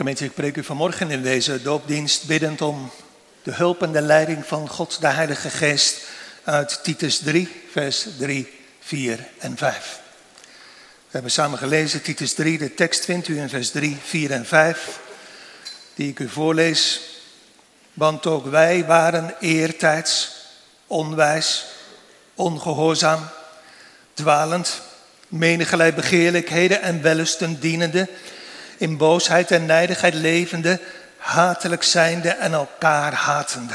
Gemeente, ik preek u vanmorgen in deze doopdienst biddend om de hulp en de leiding van God, de Heilige Geest, uit Titus 3, vers 3, 4 en 5. We hebben samen gelezen Titus 3, de tekst vindt u in vers 3, 4 en 5, die ik u voorlees. Want ook wij waren eertijds onwijs, ongehoorzaam, dwalend, menigerlei begeerlijkheden en wellusten dienende, in boosheid en nijdigheid levende, hatelijk zijnde en elkaar hatende.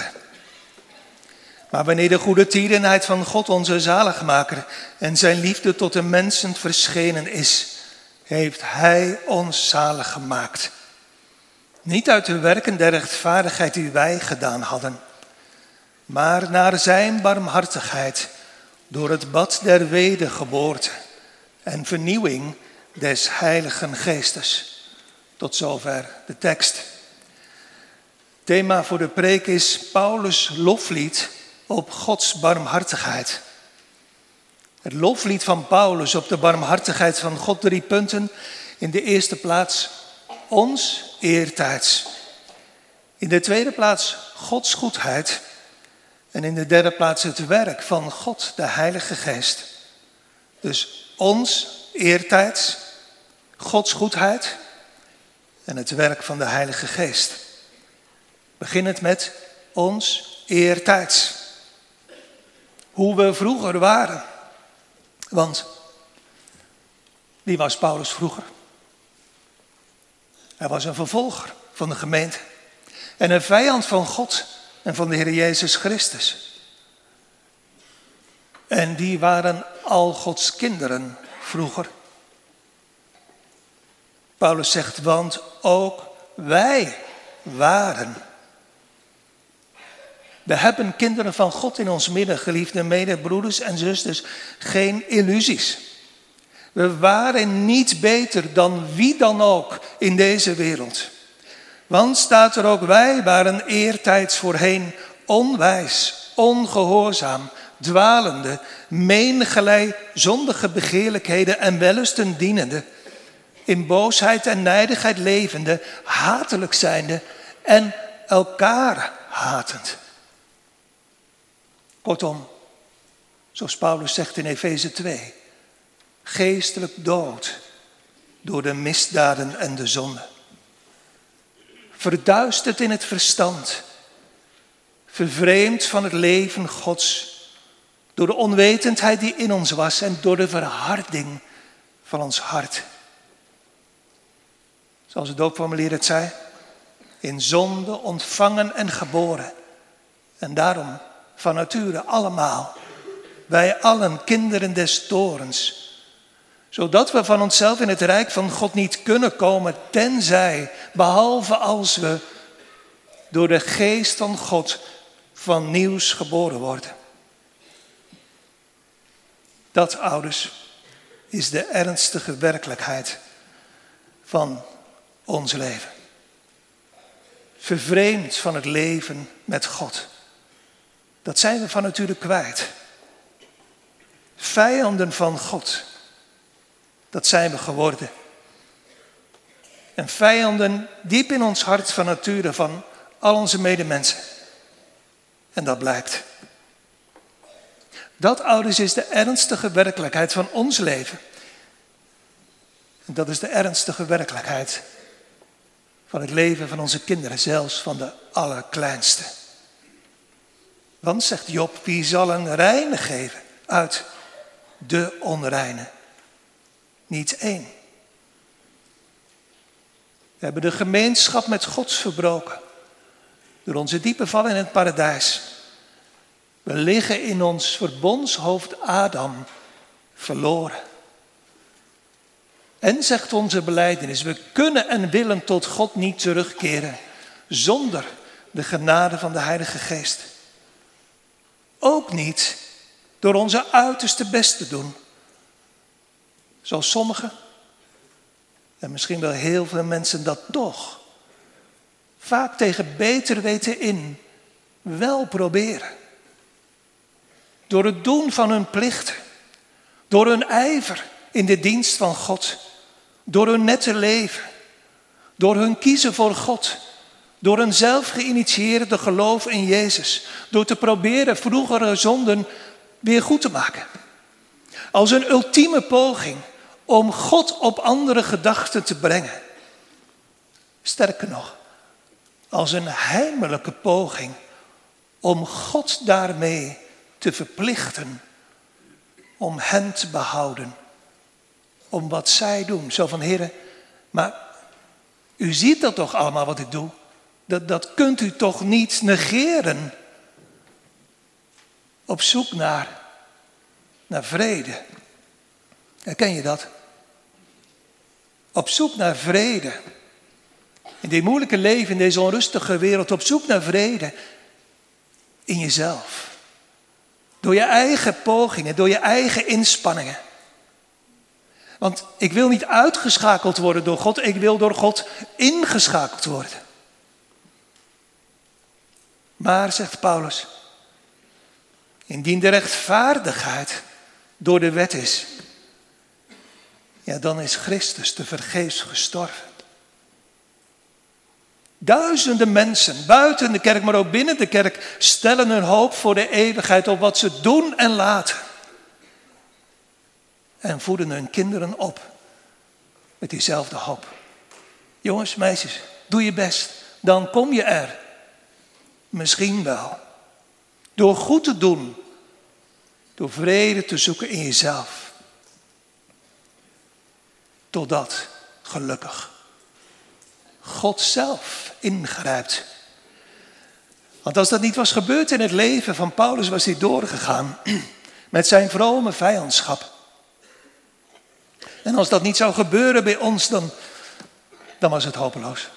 Maar wanneer de goede tierenheid van God onze zaligmaker en zijn liefde tot de mensen verschenen is, heeft Hij ons zalig gemaakt. Niet uit de werken der rechtvaardigheid die wij gedaan hadden, maar naar Zijn barmhartigheid door het bad der wedergeboorte en vernieuwing des Heiligen Geestes. Tot zover de tekst. Thema voor de preek is Paulus' loflied op Gods barmhartigheid. Het loflied van Paulus op de barmhartigheid van God, drie punten. In de eerste plaats ons eertijds. In de tweede plaats Gods goedheid. En in de derde plaats het werk van God, de Heilige Geest. Dus ons eertijds, Gods goedheid en het werk van de Heilige Geest. Beginnend met ons eertijds. Hoe we vroeger waren. Want wie was Paulus vroeger? Hij was een vervolger van de gemeente. En een vijand van God en van de Heer Jezus Christus. En die waren al Gods kinderen vroeger. Paulus zegt, want ook wij waren. We hebben kinderen van God in ons midden, geliefde medebroeders en zusters, geen illusies. We waren niet beter dan wie dan ook in deze wereld. Want staat er ook, wij waren eertijds voorheen onwijs, ongehoorzaam, dwalende, menigerlei zondige begeerlijkheden en wellusten dienende in boosheid en nijdigheid levende, hatelijk zijnde en elkaar hatend. Kortom, zoals Paulus zegt in Efeze 2, geestelijk dood door de misdaden en de zonde. Verduisterd in het verstand, vervreemd van het leven Gods, door de onwetendheid die in ons was en door de verharding van ons hart. Zoals het doopformulier het zei. In zonde ontvangen en geboren. En daarom van nature allemaal. Wij allen kinderen des torens. Zodat we van onszelf in het rijk van God niet kunnen komen. Tenzij, behalve als we door de geest van God van nieuws geboren worden. Dat, ouders, is de ernstige werkelijkheid van ons leven. Vervreemd van het leven met God. Dat zijn we van nature kwijt. Vijanden van God. Dat zijn we geworden. En vijanden diep in ons hart van nature van al onze medemensen. En dat blijkt. Dat, ouders, is de ernstige werkelijkheid van ons leven. En dat is de ernstige werkelijkheid van het leven van onze kinderen, zelfs van de allerkleinste. Want, zegt Job, wie zal een reine geven uit de onreine? Niet één. We hebben de gemeenschap met God verbroken. Door onze diepe val in het paradijs. We liggen in ons verbondshoofd Adam verloren. En zegt onze beleidenis, we kunnen en willen tot God niet terugkeren zonder de genade van de Heilige Geest. Ook niet door onze uiterste best te doen. Zoals sommigen, en misschien wel heel veel mensen dat toch, vaak tegen beter weten in, wel proberen. Door het doen van hun plicht, door hun ijver in de dienst van God door hun nette leven, Door hun kiezen voor God. Door een zelf geïnitieerde geloof in Jezus. Door te proberen vroegere zonden weer goed te maken. Als een ultieme poging om God op andere gedachten te brengen. Sterker nog, als een heimelijke poging om God daarmee te verplichten om hen te behouden. Om wat zij doen. Zo van, heren, maar u ziet dat toch allemaal wat ik doe? Dat, dat kunt u toch niet negeren? Op zoek naar, naar vrede. Herken je dat? Op zoek naar vrede. In dit moeilijke leven, in deze onrustige wereld, op zoek naar vrede in jezelf. Door je eigen pogingen, door je eigen inspanningen. Want ik wil niet uitgeschakeld worden door God, ik wil door God ingeschakeld worden. Maar, zegt Paulus, indien de rechtvaardigheid door de wet is, ja, dan is Christus te vergeefs gestorven. Duizenden mensen buiten de kerk, maar ook binnen de kerk, stellen hun hoop voor de eeuwigheid op wat ze doen en laten. En voeden hun kinderen op met diezelfde hoop. Jongens, meisjes, doe je best. Dan kom je er. Misschien wel. Door goed te doen. Door vrede te zoeken in jezelf. Totdat, gelukkig, God zelf ingrijpt. Want als dat niet was gebeurd in het leven van Paulus, was hij doorgegaan met zijn vrome vijandschap. En als dat niet zou gebeuren bij ons, dan, dan was het hopeloos.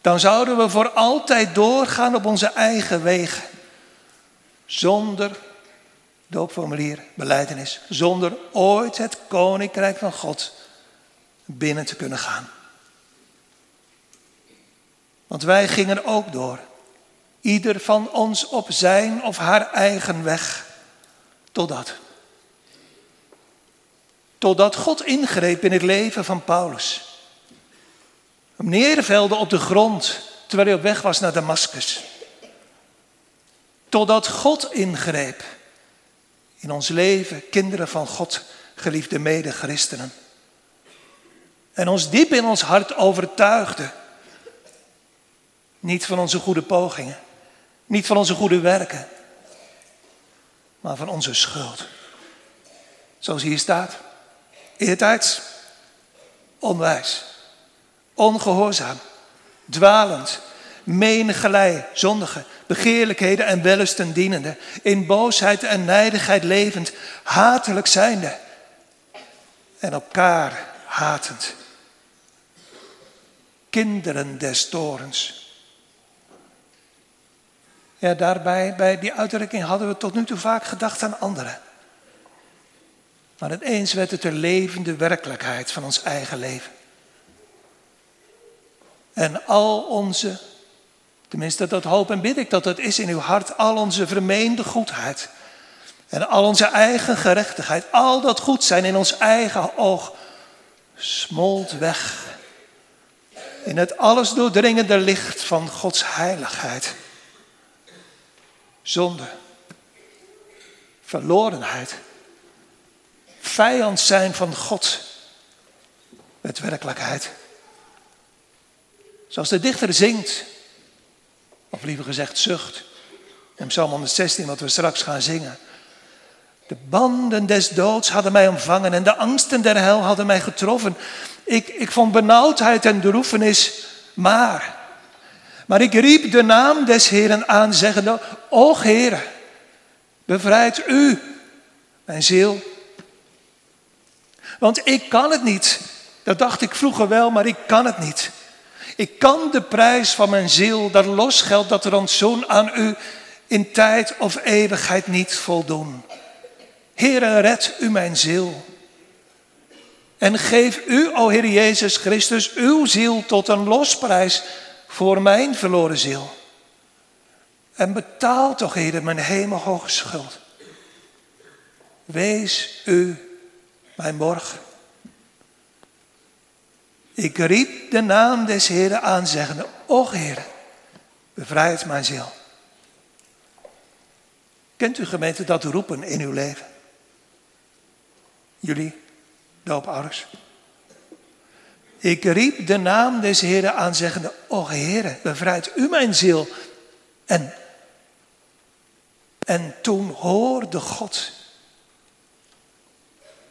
Dan zouden we voor altijd doorgaan op onze eigen wegen. Zonder doopformulier, beleidenis. Zonder ooit het koninkrijk van God binnen te kunnen gaan. Want wij gingen ook door. Ieder van ons op zijn of haar eigen weg. Totdat. Totdat God ingreep in het leven van Paulus. Hem neervelde op de grond terwijl hij op weg was naar Damascus. Totdat God ingreep in ons leven, kinderen van God, geliefde mede-christenen. En ons diep in ons hart overtuigde niet van onze goede pogingen. Niet van onze goede werken. Maar van onze schuld. Zoals hier staat. Eertijds. Onwijs. Ongehoorzaam. Dwalend. Menigelei. Zondige. Begeerlijkheden en wellusten dienende. In boosheid en nijdigheid levend. Hatelijk zijnde. En elkaar hatend. Kinderen des torens ja, daarbij, bij die uitdrukking hadden we tot nu toe vaak gedacht aan anderen. Maar het eens werd het de levende werkelijkheid van ons eigen leven. En al onze, tenminste dat hoop en bid ik dat het is in uw hart, al onze vermeende goedheid. En al onze eigen gerechtigheid, al dat goed zijn in ons eigen oog, smolt weg. In het alles doordringende licht van Gods heiligheid zonde, verlorenheid, vijand zijn van God met werkelijkheid. Zoals de dichter zingt, of liever gezegd zucht, in Psalm 116, wat we straks gaan zingen. De banden des doods hadden mij omvangen en de angsten der hel hadden mij getroffen. Ik, ik vond benauwdheid en droefenis, maar maar ik riep de naam des Heeren aan, zeggende, O Heere, bevrijd u, mijn ziel. Want ik kan het niet. Dat dacht ik vroeger wel, maar ik kan het niet. Ik kan de prijs van mijn ziel, dat losgeld, dat rantsoen aan u in tijd of eeuwigheid niet voldoen. Heere, red u mijn ziel. En geef u, o Heer Jezus Christus, uw ziel tot een losprijs voor mijn verloren ziel. En betaal toch, Heer, mijn hemelhoge schuld. Wees u mijn borg. Ik riep de naam des Heren aan, zeggende, Och Heer, bevrijd mijn ziel. Kent u gemeente dat roepen in uw leven? Jullie, doopouders. Ik riep de naam des Heren aan, zeggende, O Heere, bevrijd u mijn ziel. En, en toen hoorde God.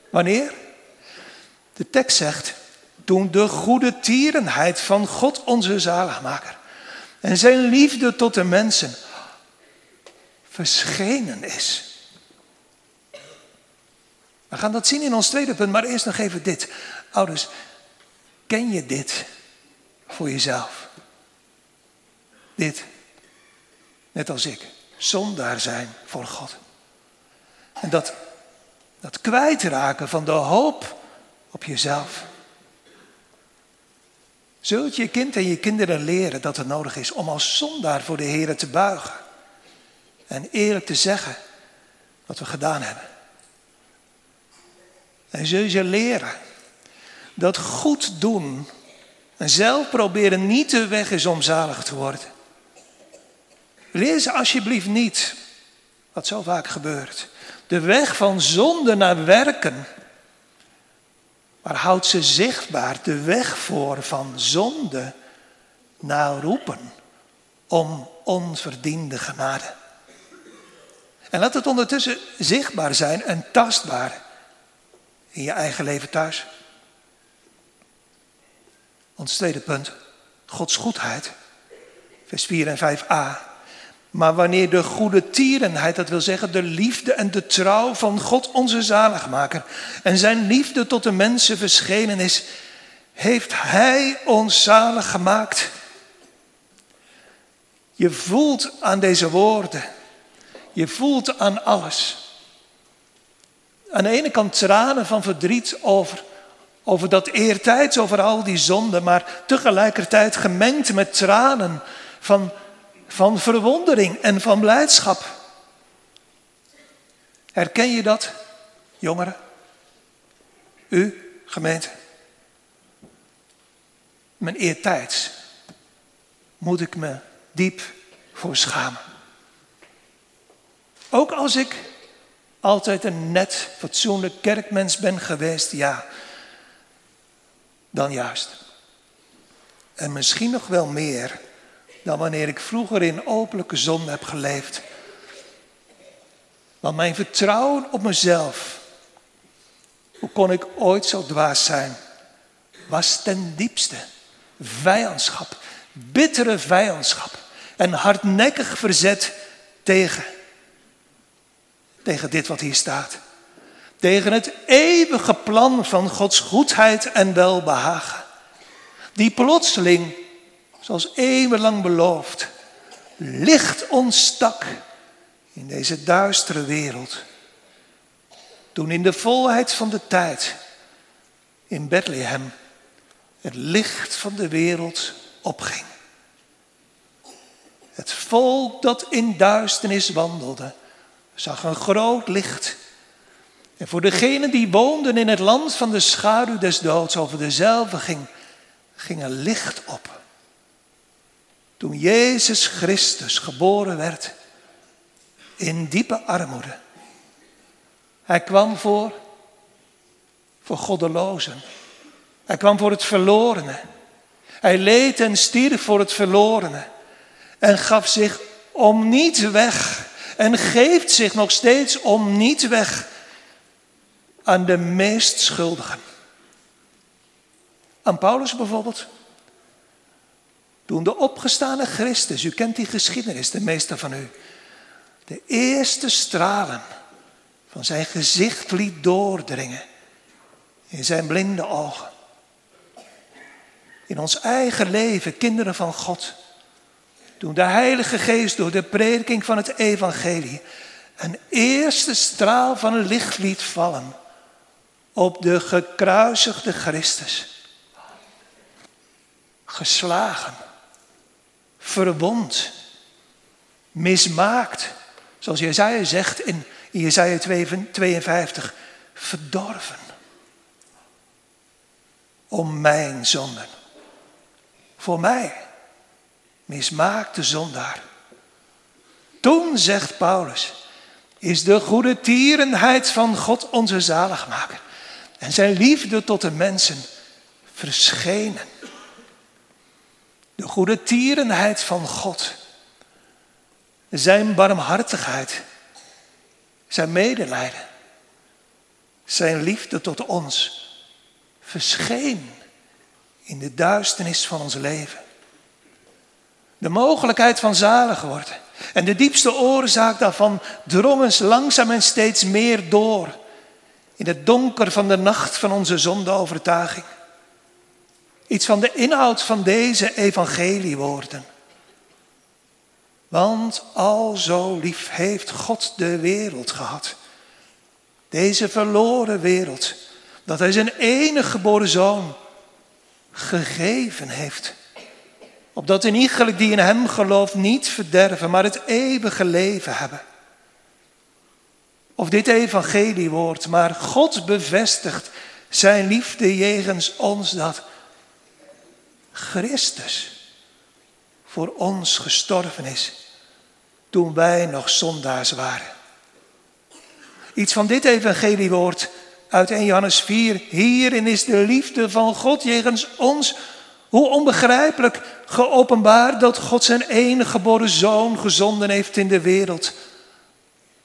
Wanneer? De tekst zegt, toen de goede tierenheid van God onze zaligmaker en zijn liefde tot de mensen verschenen is. We gaan dat zien in ons tweede punt, maar eerst nog even dit. Ouders, ken je dit voor jezelf? Dit, net als ik, zondaar zijn voor God. En dat, dat kwijtraken van de hoop op jezelf. Zult je kind en je kinderen leren dat het nodig is om als zondaar voor de Heer te buigen. En eerlijk te zeggen wat we gedaan hebben. En zul je leren dat goed doen en zelf proberen niet de weg is om zalig te worden. Leer ze alsjeblieft niet, wat zo vaak gebeurt, de weg van zonde naar werken. Maar houd ze zichtbaar de weg voor van zonde naar roepen om onverdiende genade. En laat het ondertussen zichtbaar zijn en tastbaar in je eigen leven thuis. Ons tweede punt, Gods goedheid. Vers 4 en 5a. Maar wanneer de goede tierenheid, dat wil zeggen de liefde en de trouw van God onze zaligmaker en zijn liefde tot de mensen verschenen is, heeft Hij ons zalig gemaakt. Je voelt aan deze woorden, je voelt aan alles. Aan de ene kant tranen van verdriet over, over dat eertijds, over al die zonden, maar tegelijkertijd gemengd met tranen van, van verwondering en van blijdschap. Herken je dat, jongeren? U, gemeente? Mijn eertijds moet ik me diep voor schamen. Ook als ik altijd een net, fatsoenlijk kerkmens ben geweest, ja, dan juist. En misschien nog wel meer dan wanneer ik vroeger in openlijke zon heb geleefd. Want mijn vertrouwen op mezelf, hoe kon ik ooit zo dwaas zijn, was ten diepste vijandschap, bittere vijandschap en hardnekkig verzet tegen tegen dit wat hier staat. Tegen het eeuwige plan van Gods goedheid en welbehagen. Die plotseling, zoals eeuwenlang beloofd, licht ontstak in deze duistere wereld. Toen in de volheid van de tijd in Bethlehem het licht van de wereld opging. Het volk dat in duisternis wandelde, zag een groot licht. En voor degenen die woonden in het land van de schaduw des doods, over dezelfde ging, ging een licht op. Toen Jezus Christus geboren werd in diepe armoede. Hij kwam voor, voor goddelozen. Hij kwam voor het verlorene. Hij leed en stierf voor het verlorene. En gaf zich om niet weg en geeft zich nog steeds om niet weg aan de meest schuldigen. Aan Paulus bijvoorbeeld. Toen de opgestane Christus, u kent die geschiedenis, de meeste van u, de eerste stralen van zijn gezicht liet doordringen in zijn blinde ogen. In ons eigen leven, kinderen van God, toen de Heilige Geest door de prediking van het Evangelie een eerste straal van licht liet vallen op de gekruisigde Christus. Geslagen, verwond, mismaakt, zoals Jezaja zegt in Jezaja 52, verdorven. om mijn zonden. Voor mij, mismaakte zondaar. Toen, zegt Paulus, is de goede tierenheid van God onze zaligmaker en zijn liefde tot de mensen verschenen. De goede tierenheid van God, zijn barmhartigheid, zijn medelijden, zijn liefde tot ons verscheen in de duisternis van ons leven. De mogelijkheid van zalig worden. En de diepste oorzaak daarvan drong ons langzaam en steeds meer door. In het donker van de nacht van onze zondeovertuiging. Iets van de inhoud van deze evangeliewoorden. Want al zo lief heeft God de wereld gehad. Deze verloren wereld. Dat hij zijn enige geboren zoon gegeven heeft. Opdat een iegelijk die in hem gelooft niet verderven, maar het eeuwige leven hebben. Of dit evangeliewoord, maar God bevestigt zijn liefde jegens ons dat Christus voor ons gestorven is toen wij nog zondaars waren. Iets van dit evangeliewoord uit 1 Johannes 4. Hierin is de liefde van God jegens ons. Hoe onbegrijpelijk geopenbaard dat God zijn enige geboren zoon gezonden heeft in de wereld.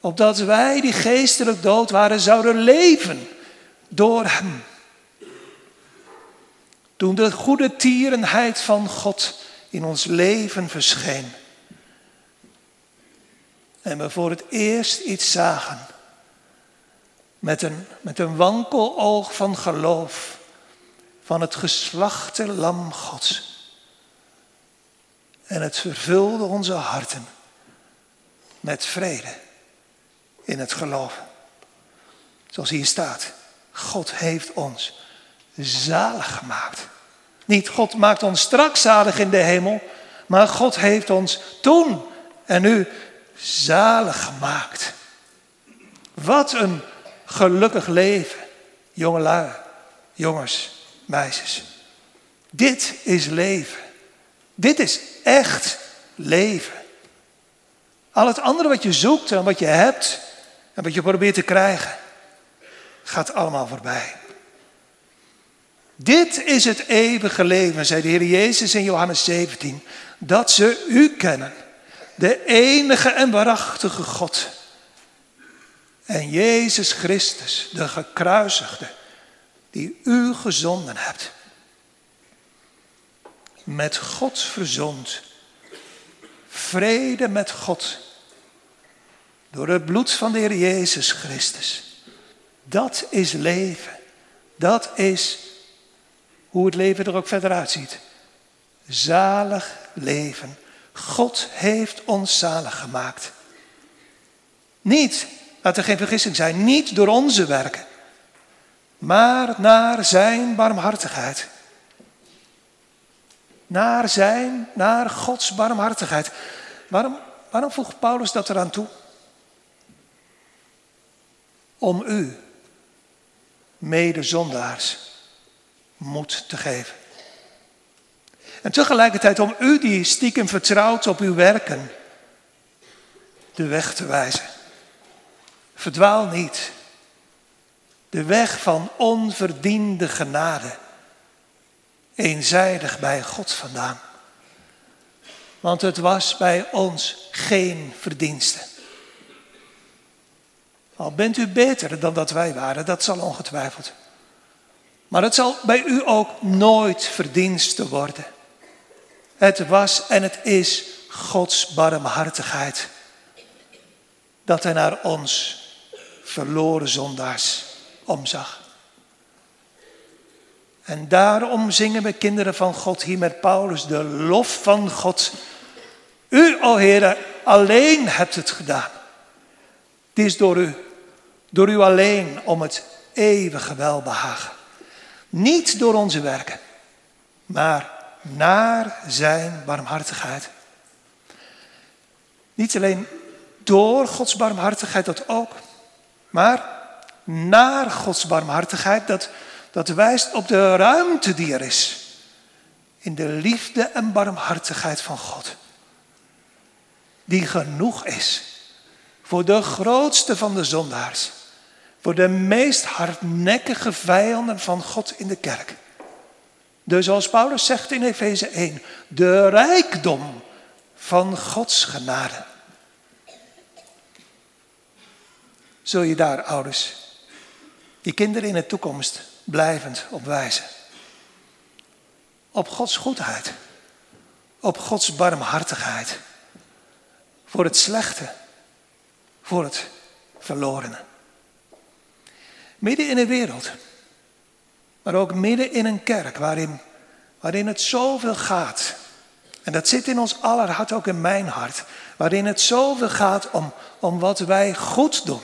Opdat wij die geestelijk dood waren zouden leven door hem. Toen de goede tierenheid van God in ons leven verscheen. En we voor het eerst iets zagen. Met een, met een wankel oog van geloof. Van het geslachte lam Gods. En het vervulde onze harten met vrede in het geloven. Zoals hier staat, God heeft ons zalig gemaakt. Niet God maakt ons straks zalig in de hemel, maar God heeft ons toen en nu zalig gemaakt. Wat een gelukkig leven, jongelui, jongens, meisjes. Dit is leven. Dit is echt leven. Al het andere wat je zoekt en wat je hebt en wat je probeert te krijgen, gaat allemaal voorbij. Dit is het eeuwige leven, zei de Heer Jezus in Johannes 17, dat ze u kennen, de enige en waarachtige God. En Jezus Christus, de gekruisigde, die u gezonden hebt. Met God verzond. Vrede met God. Door het bloed van de Heer Jezus Christus. Dat is leven. Dat is hoe het leven er ook verder uitziet. Zalig leven. God heeft ons zalig gemaakt. Niet, laat er geen vergissing zijn, niet door onze werken, maar naar zijn barmhartigheid. Naar zijn, naar Gods barmhartigheid. Waarom, waarom voegt Paulus dat eraan toe? Om u, medezondaars, moed te geven. En tegelijkertijd om u die stiekem vertrouwt op uw werken, de weg te wijzen. Verdwaal niet. De weg van onverdiende genade. Eenzijdig bij God vandaan. Want het was bij ons geen verdienste. Al bent u beter dan dat wij waren, dat zal ongetwijfeld. Maar het zal bij u ook nooit verdienste worden. Het was en het is Gods barmhartigheid. Dat hij naar ons verloren zondaars omzag. En daarom zingen we kinderen van God hier met Paulus de lof van God. U, o Heer, alleen hebt het gedaan. Het is door u, door u alleen om het eeuwige welbehagen. Niet door onze werken, maar naar zijn barmhartigheid. Niet alleen door Gods barmhartigheid, dat ook, maar naar Gods barmhartigheid, dat, Dat wijst op de ruimte die er is. In de liefde en barmhartigheid van God. Die genoeg is voor de grootste van de zondaars. Voor de meest hardnekkige vijanden van God in de kerk. Dus zoals Paulus zegt in Efeze 1, de rijkdom van Gods genade. Zul je daar, ouders, je kinderen in de toekomst blijvend op wijzen? Op Gods goedheid, op Gods barmhartigheid, voor het slechte, voor het verlorene. Midden in een wereld, maar ook midden in een kerk waarin, waarin het zoveel gaat. En dat zit in ons aller hart, ook in mijn hart. Waarin het zoveel gaat om, om wat wij goed doen.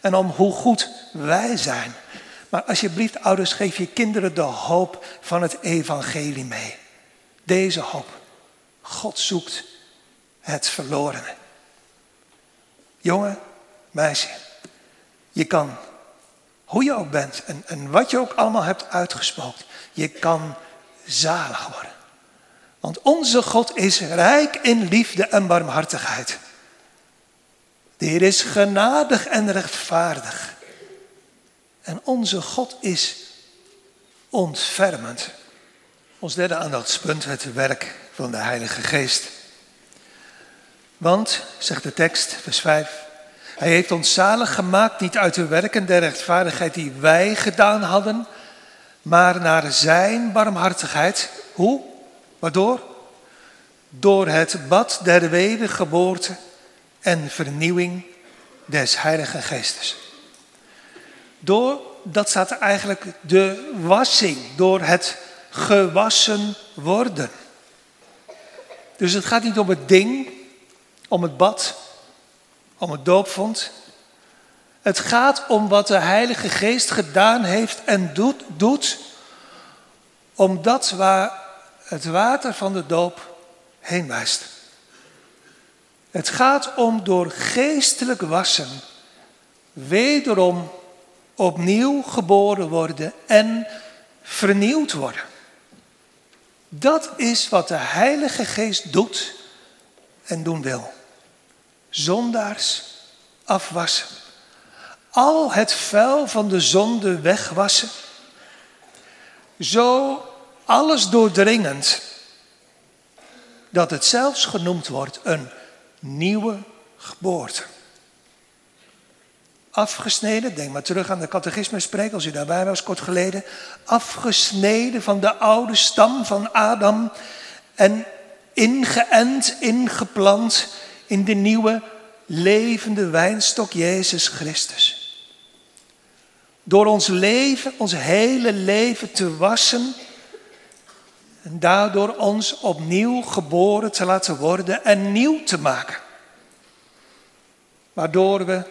En om hoe goed wij zijn. Maar alsjeblieft, ouders, geef je kinderen de hoop van het evangelie mee. Deze hoop. God zoekt het verlorene. Jongen, meisje, je kan, hoe je ook bent en, en wat je ook allemaal hebt uitgespookt, je kan zalig worden. Want onze God is rijk in liefde en barmhartigheid. De Heer is genadig en rechtvaardig. En onze God is ontfermend. Ons derde aandachtspunt, het werk van de Heilige Geest. Want, zegt de tekst, vers 5, Hij heeft ons zalig gemaakt niet uit de werken der rechtvaardigheid die wij gedaan hadden, maar naar Zijn barmhartigheid. Hoe? Waardoor? Door het bad der wedergeboorte en vernieuwing des Heilige Geestes. Door, dat staat eigenlijk, de wassing, door het gewassen worden. Dus het gaat niet om het ding, om het bad, om het doopvond. Het gaat om wat de Heilige Geest gedaan heeft en doet, doet om dat waar het water van de doop heen wijst. Het gaat om door geestelijk wassen wederom opnieuw geboren worden en vernieuwd worden. Dat is wat de Heilige Geest doet en doen wil. Zondaars afwassen. Al het vuil van de zonde wegwassen. Zo alles doordringend dat het zelfs genoemd wordt een nieuwe geboorte. Afgesneden, denk maar terug aan de catechisme als u daarbij was kort geleden. Afgesneden van de oude stam van Adam en ingeënt, ingeplant in de nieuwe levende wijnstok Jezus Christus. Door ons leven, ons hele leven te wassen en daardoor ons opnieuw geboren te laten worden en nieuw te maken. Waardoor we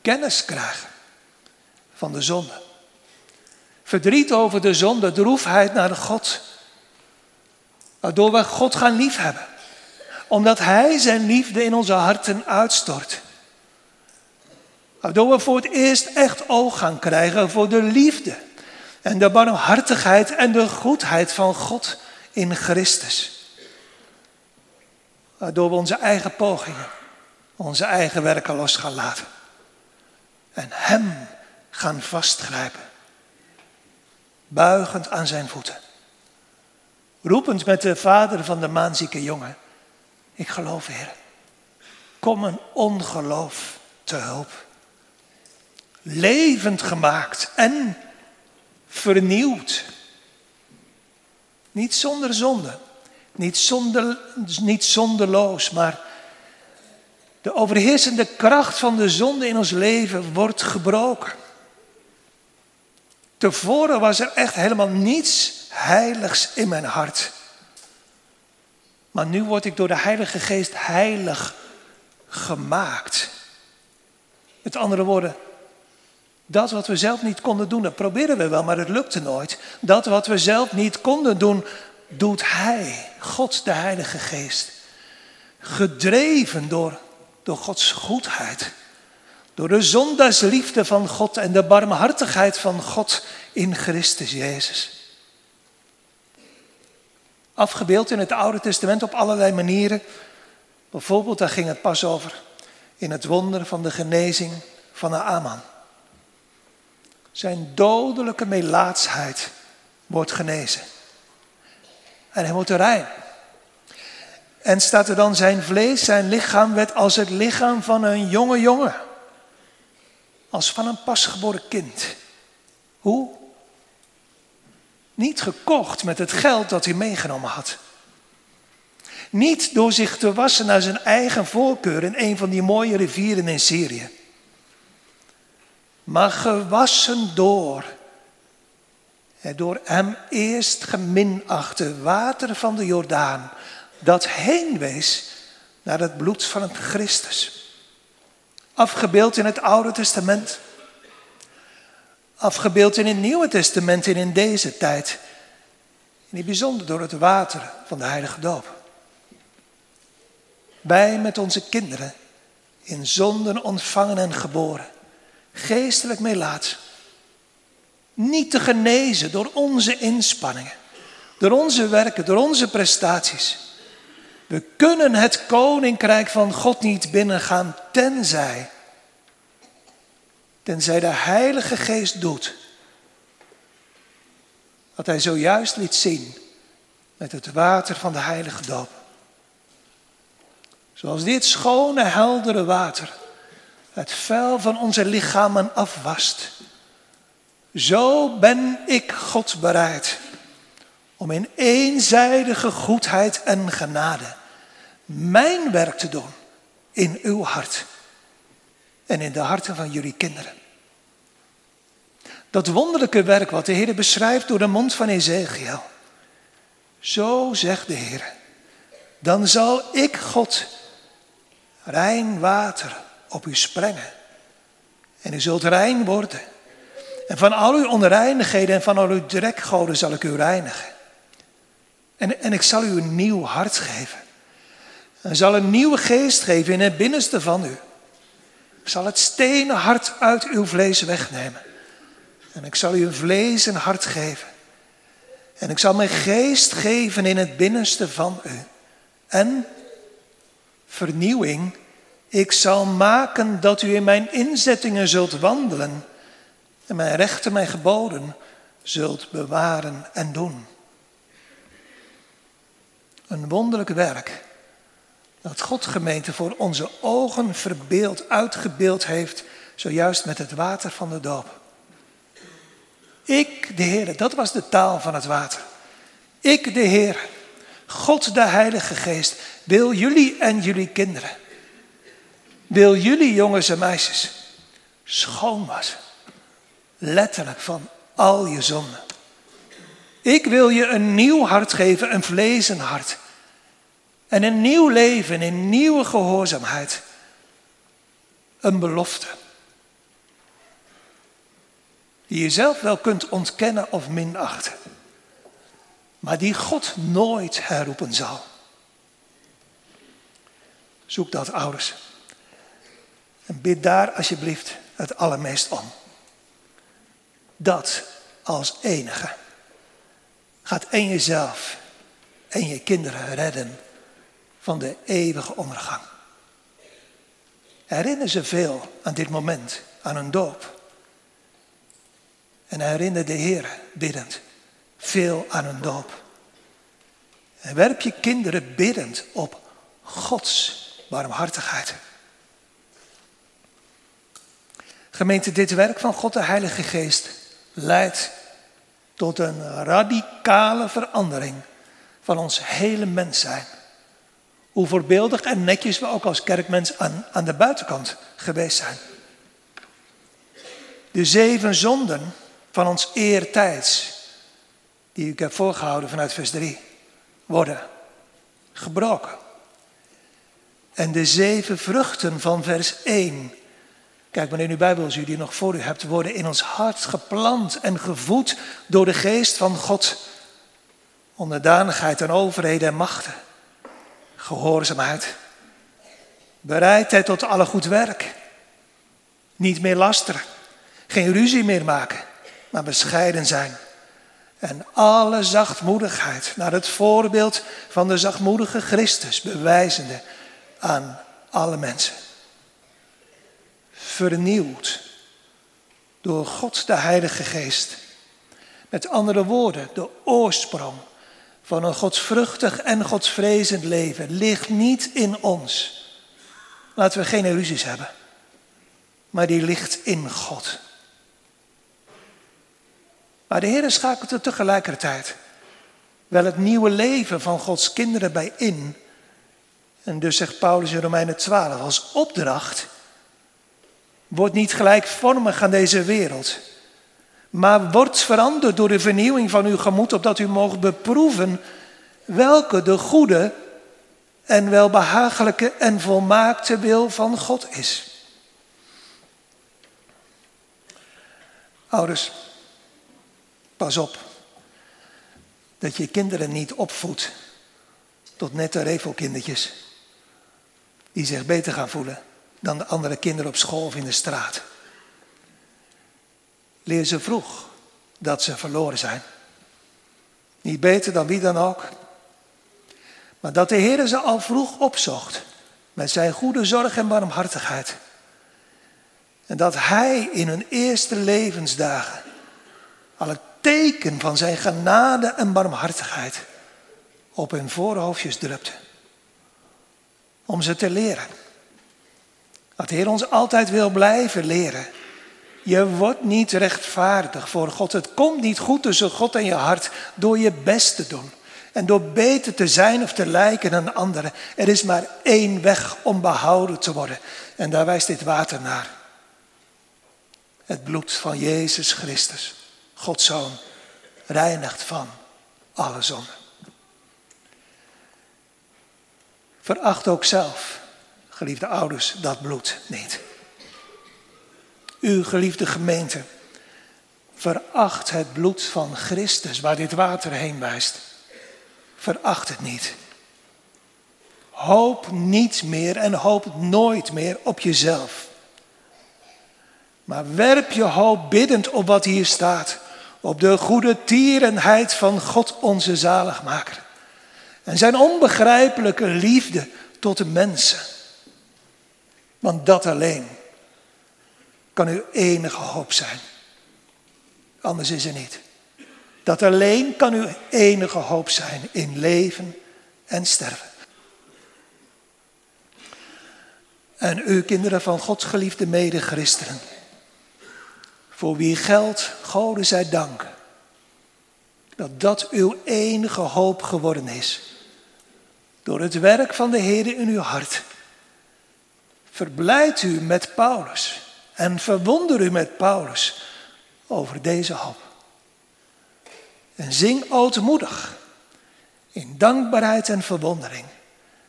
kennis krijgen van de zonde. Verdriet over de zonde, droefheid naar de God. Waardoor we God gaan liefhebben. Omdat Hij zijn liefde in onze harten uitstort. Waardoor we voor het eerst echt oog gaan krijgen voor de liefde en de barmhartigheid en de goedheid van God in Christus. Waardoor we onze eigen pogingen, onze eigen werken los gaan laten. En Hem gaan vastgrijpen. Buigend aan zijn voeten. Roepend met de vader van de maanzieke jongen. Ik geloof, Heer. Kom een ongeloof te hulp. Levend gemaakt en vernieuwd. Niet zonder zonde, niet, zonder, niet zonderloos, maar de overheersende kracht van de zonde in ons leven wordt gebroken. Tevoren was er echt helemaal niets heiligs in mijn hart. Maar nu word ik door de Heilige Geest heilig gemaakt. Met andere woorden, dat wat we zelf niet konden doen, dat proberen we wel, maar het lukte nooit. Dat wat we zelf niet konden doen, doet Hij, God de Heilige Geest. Gedreven door, door Gods goedheid, Door de zondagsliefde van God en de barmhartigheid van God in Christus Jezus. Afgebeeld in het Oude Testament op allerlei manieren. Bijvoorbeeld, daar ging het pas over in het wonder van de genezing van Naaman. Zijn dodelijke melaatsheid wordt genezen. En hij wordt rein. En staat er dan zijn vlees, zijn lichaam werd als het lichaam van een jonge jongen. Als van een pasgeboren kind. Hoe? Niet gekocht met het geld dat hij meegenomen had. Niet door zich te wassen naar zijn eigen voorkeur in een van die mooie rivieren in Syrië. Maar gewassen door. Door hem eerst geminachte water van de Jordaan. Dat heen wees naar het bloed van het Christus. Afgebeeld in het Oude Testament. Afgebeeld in het Nieuwe Testament en in deze tijd. In het bijzonder door het water van de Heilige Doop. Wij met onze kinderen in zonden ontvangen en geboren. Geestelijk meelaat. Niet te genezen door onze inspanningen. Door onze werken, door onze prestaties. We kunnen het koninkrijk van God niet binnengaan tenzij, tenzij de Heilige Geest doet wat hij zojuist liet zien met het water van de Heilige Doop. Zoals dit schone, heldere water het vuil van onze lichamen afwast. Zo ben ik God bereid om in eenzijdige goedheid en genade mijn werk te doen in uw hart en in de harten van jullie kinderen. Dat wonderlijke werk wat de Heer beschrijft door de mond van Ezekiel. Zo zegt de Heer, dan zal ik God rein water op u sprengen. En u zult rein worden. En van al uw onreinigheden en van al uw drekgoden zal ik u reinigen. En, en ik zal u een nieuw hart geven. En zal een nieuwe geest geven in het binnenste van u. Ik zal het stenen hart uit uw vlees wegnemen. En ik zal u een vlees en hart geven. En ik zal mijn geest geven in het binnenste van u. En vernieuwing. Ik zal maken dat u in mijn inzettingen zult wandelen. En mijn rechten, mijn geboden zult bewaren en doen. Een wonderlijk werk dat God gemeente voor onze ogen verbeeld, uitgebeeld heeft, zojuist met het water van de doop. Ik, de Heer, dat was de taal van het water. Ik, de Heer, God de Heilige Geest, wil jullie en jullie kinderen, wil jullie jongens en meisjes schoon. Letterlijk van al je zonden. Ik wil je een nieuw hart geven, een vlees en hart. En een nieuw leven in nieuwe gehoorzaamheid. Een belofte. Die je zelf wel kunt ontkennen of minachten. Maar die God nooit herroepen zal. Zoek dat, ouders. En bid daar alsjeblieft het allermeest om. Dat als enige gaat en jezelf en je kinderen redden van de eeuwige ondergang. Herinner ze veel aan dit moment, aan een doop. En herinner de Heer biddend veel aan een doop. En werp je kinderen biddend op Gods barmhartigheid. Gemeente, dit werk van God de Heilige Geest leidt tot een radicale verandering van ons hele mens zijn. Hoe voorbeeldig en netjes we ook als kerkmens aan, aan de buitenkant geweest zijn. De zeven zonden van ons eertijds, die ik heb voorgehouden vanuit vers 3, worden gebroken. En de zeven vruchten van vers 1, kijk maar in uw Bijbel als u die nog voor u hebt, worden in ons hart geplant en gevoed door de geest van God. Onderdanigheid en overheden en machten gehoorzaamheid, bereidheid tot alle goed werk, Niet meer lasteren. Geen ruzie meer maken, maar bescheiden zijn. En alle zachtmoedigheid naar het voorbeeld van de zachtmoedige Christus bewijzende aan alle mensen. Vernieuwd door God de Heilige Geest. Met andere woorden, de oorsprong van een godsvruchtig en godsvrezend leven ligt niet in ons. Laten we geen illusies hebben, maar die ligt in God. Maar de Heer schakelt er tegelijkertijd wel het nieuwe leven van Gods kinderen bij in. En dus zegt Paulus in Romeinen 12 als opdracht, wordt niet gelijkvormig aan deze wereld, maar wordt veranderd door de vernieuwing van uw gemoed, opdat u mogen beproeven welke de goede en welbehagelijke en volmaakte wil van God is. Ouders, Pas op dat je kinderen niet opvoedt tot nette revelkindertjes die zich beter gaan voelen dan de andere kinderen op school of in de straat. Leer ze vroeg dat ze verloren zijn. Niet beter dan wie dan ook. Maar dat de Heer ze al vroeg opzocht met zijn goede zorg en barmhartigheid. En dat Hij in hun eerste levensdagen al het teken van zijn genade en barmhartigheid op hun voorhoofdjes drupte. Om ze te leren. Dat de Heer ons altijd wil blijven leren. Je wordt niet rechtvaardig voor God. Het komt niet goed tussen God en je hart door je best te doen. En door beter te zijn of te lijken dan anderen. Er is maar één weg om behouden te worden. En daar wijst dit water naar. Het bloed van Jezus Christus. Gods Zoon, reinigt van alle zonde. Veracht ook zelf, geliefde ouders, dat bloed niet. U, geliefde gemeente, veracht het bloed van Christus waar dit water heen wijst. Veracht het niet. Hoop niet meer en hoop nooit meer op jezelf. Maar werp je hoop biddend op wat hier staat op de goede tierenheid van God onze zaligmaker. En zijn onbegrijpelijke liefde tot de mensen. Want dat alleen kan uw enige hoop zijn. Anders is er niet. Dat alleen kan uw enige hoop zijn in leven en sterven. En u kinderen van Gods geliefde mede-christenen voor wie geld, Gode zij dank, dat dat uw enige hoop geworden is. Door het werk van de Heer in uw hart. Verblijd u met Paulus en verwonder u met Paulus over deze hoop. En zing ootmoedig in dankbaarheid en verwondering.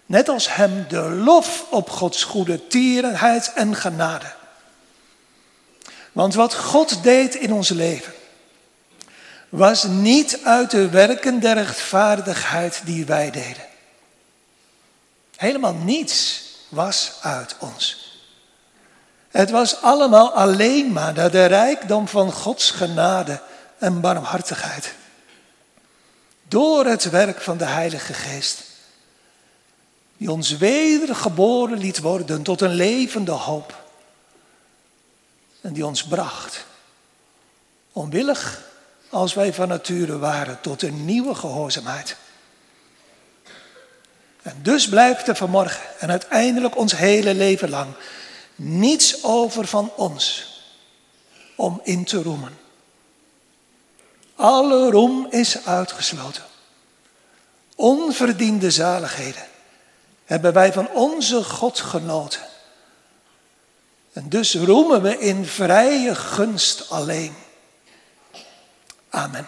Net als hem de lof op Gods goede tierenheid en genade. Want wat God deed in ons leven, was niet uit de werken der rechtvaardigheid die wij deden. Helemaal niets was uit ons. Het was allemaal alleen maar de rijkdom van Gods genade en barmhartigheid. Door het werk van de Heilige Geest, die ons wedergeboren liet worden tot een levende hoop en die ons bracht. Onwillig als wij van nature waren tot een nieuwe gehoorzaamheid. En dus blijft er vanmorgen en uiteindelijk ons hele leven lang niets over van ons om in te roemen. Alle roem is uitgesloten. Onverdiende zaligheden hebben wij van onze God genoten. En dus roemen we in vrije gunst alleen. Amen.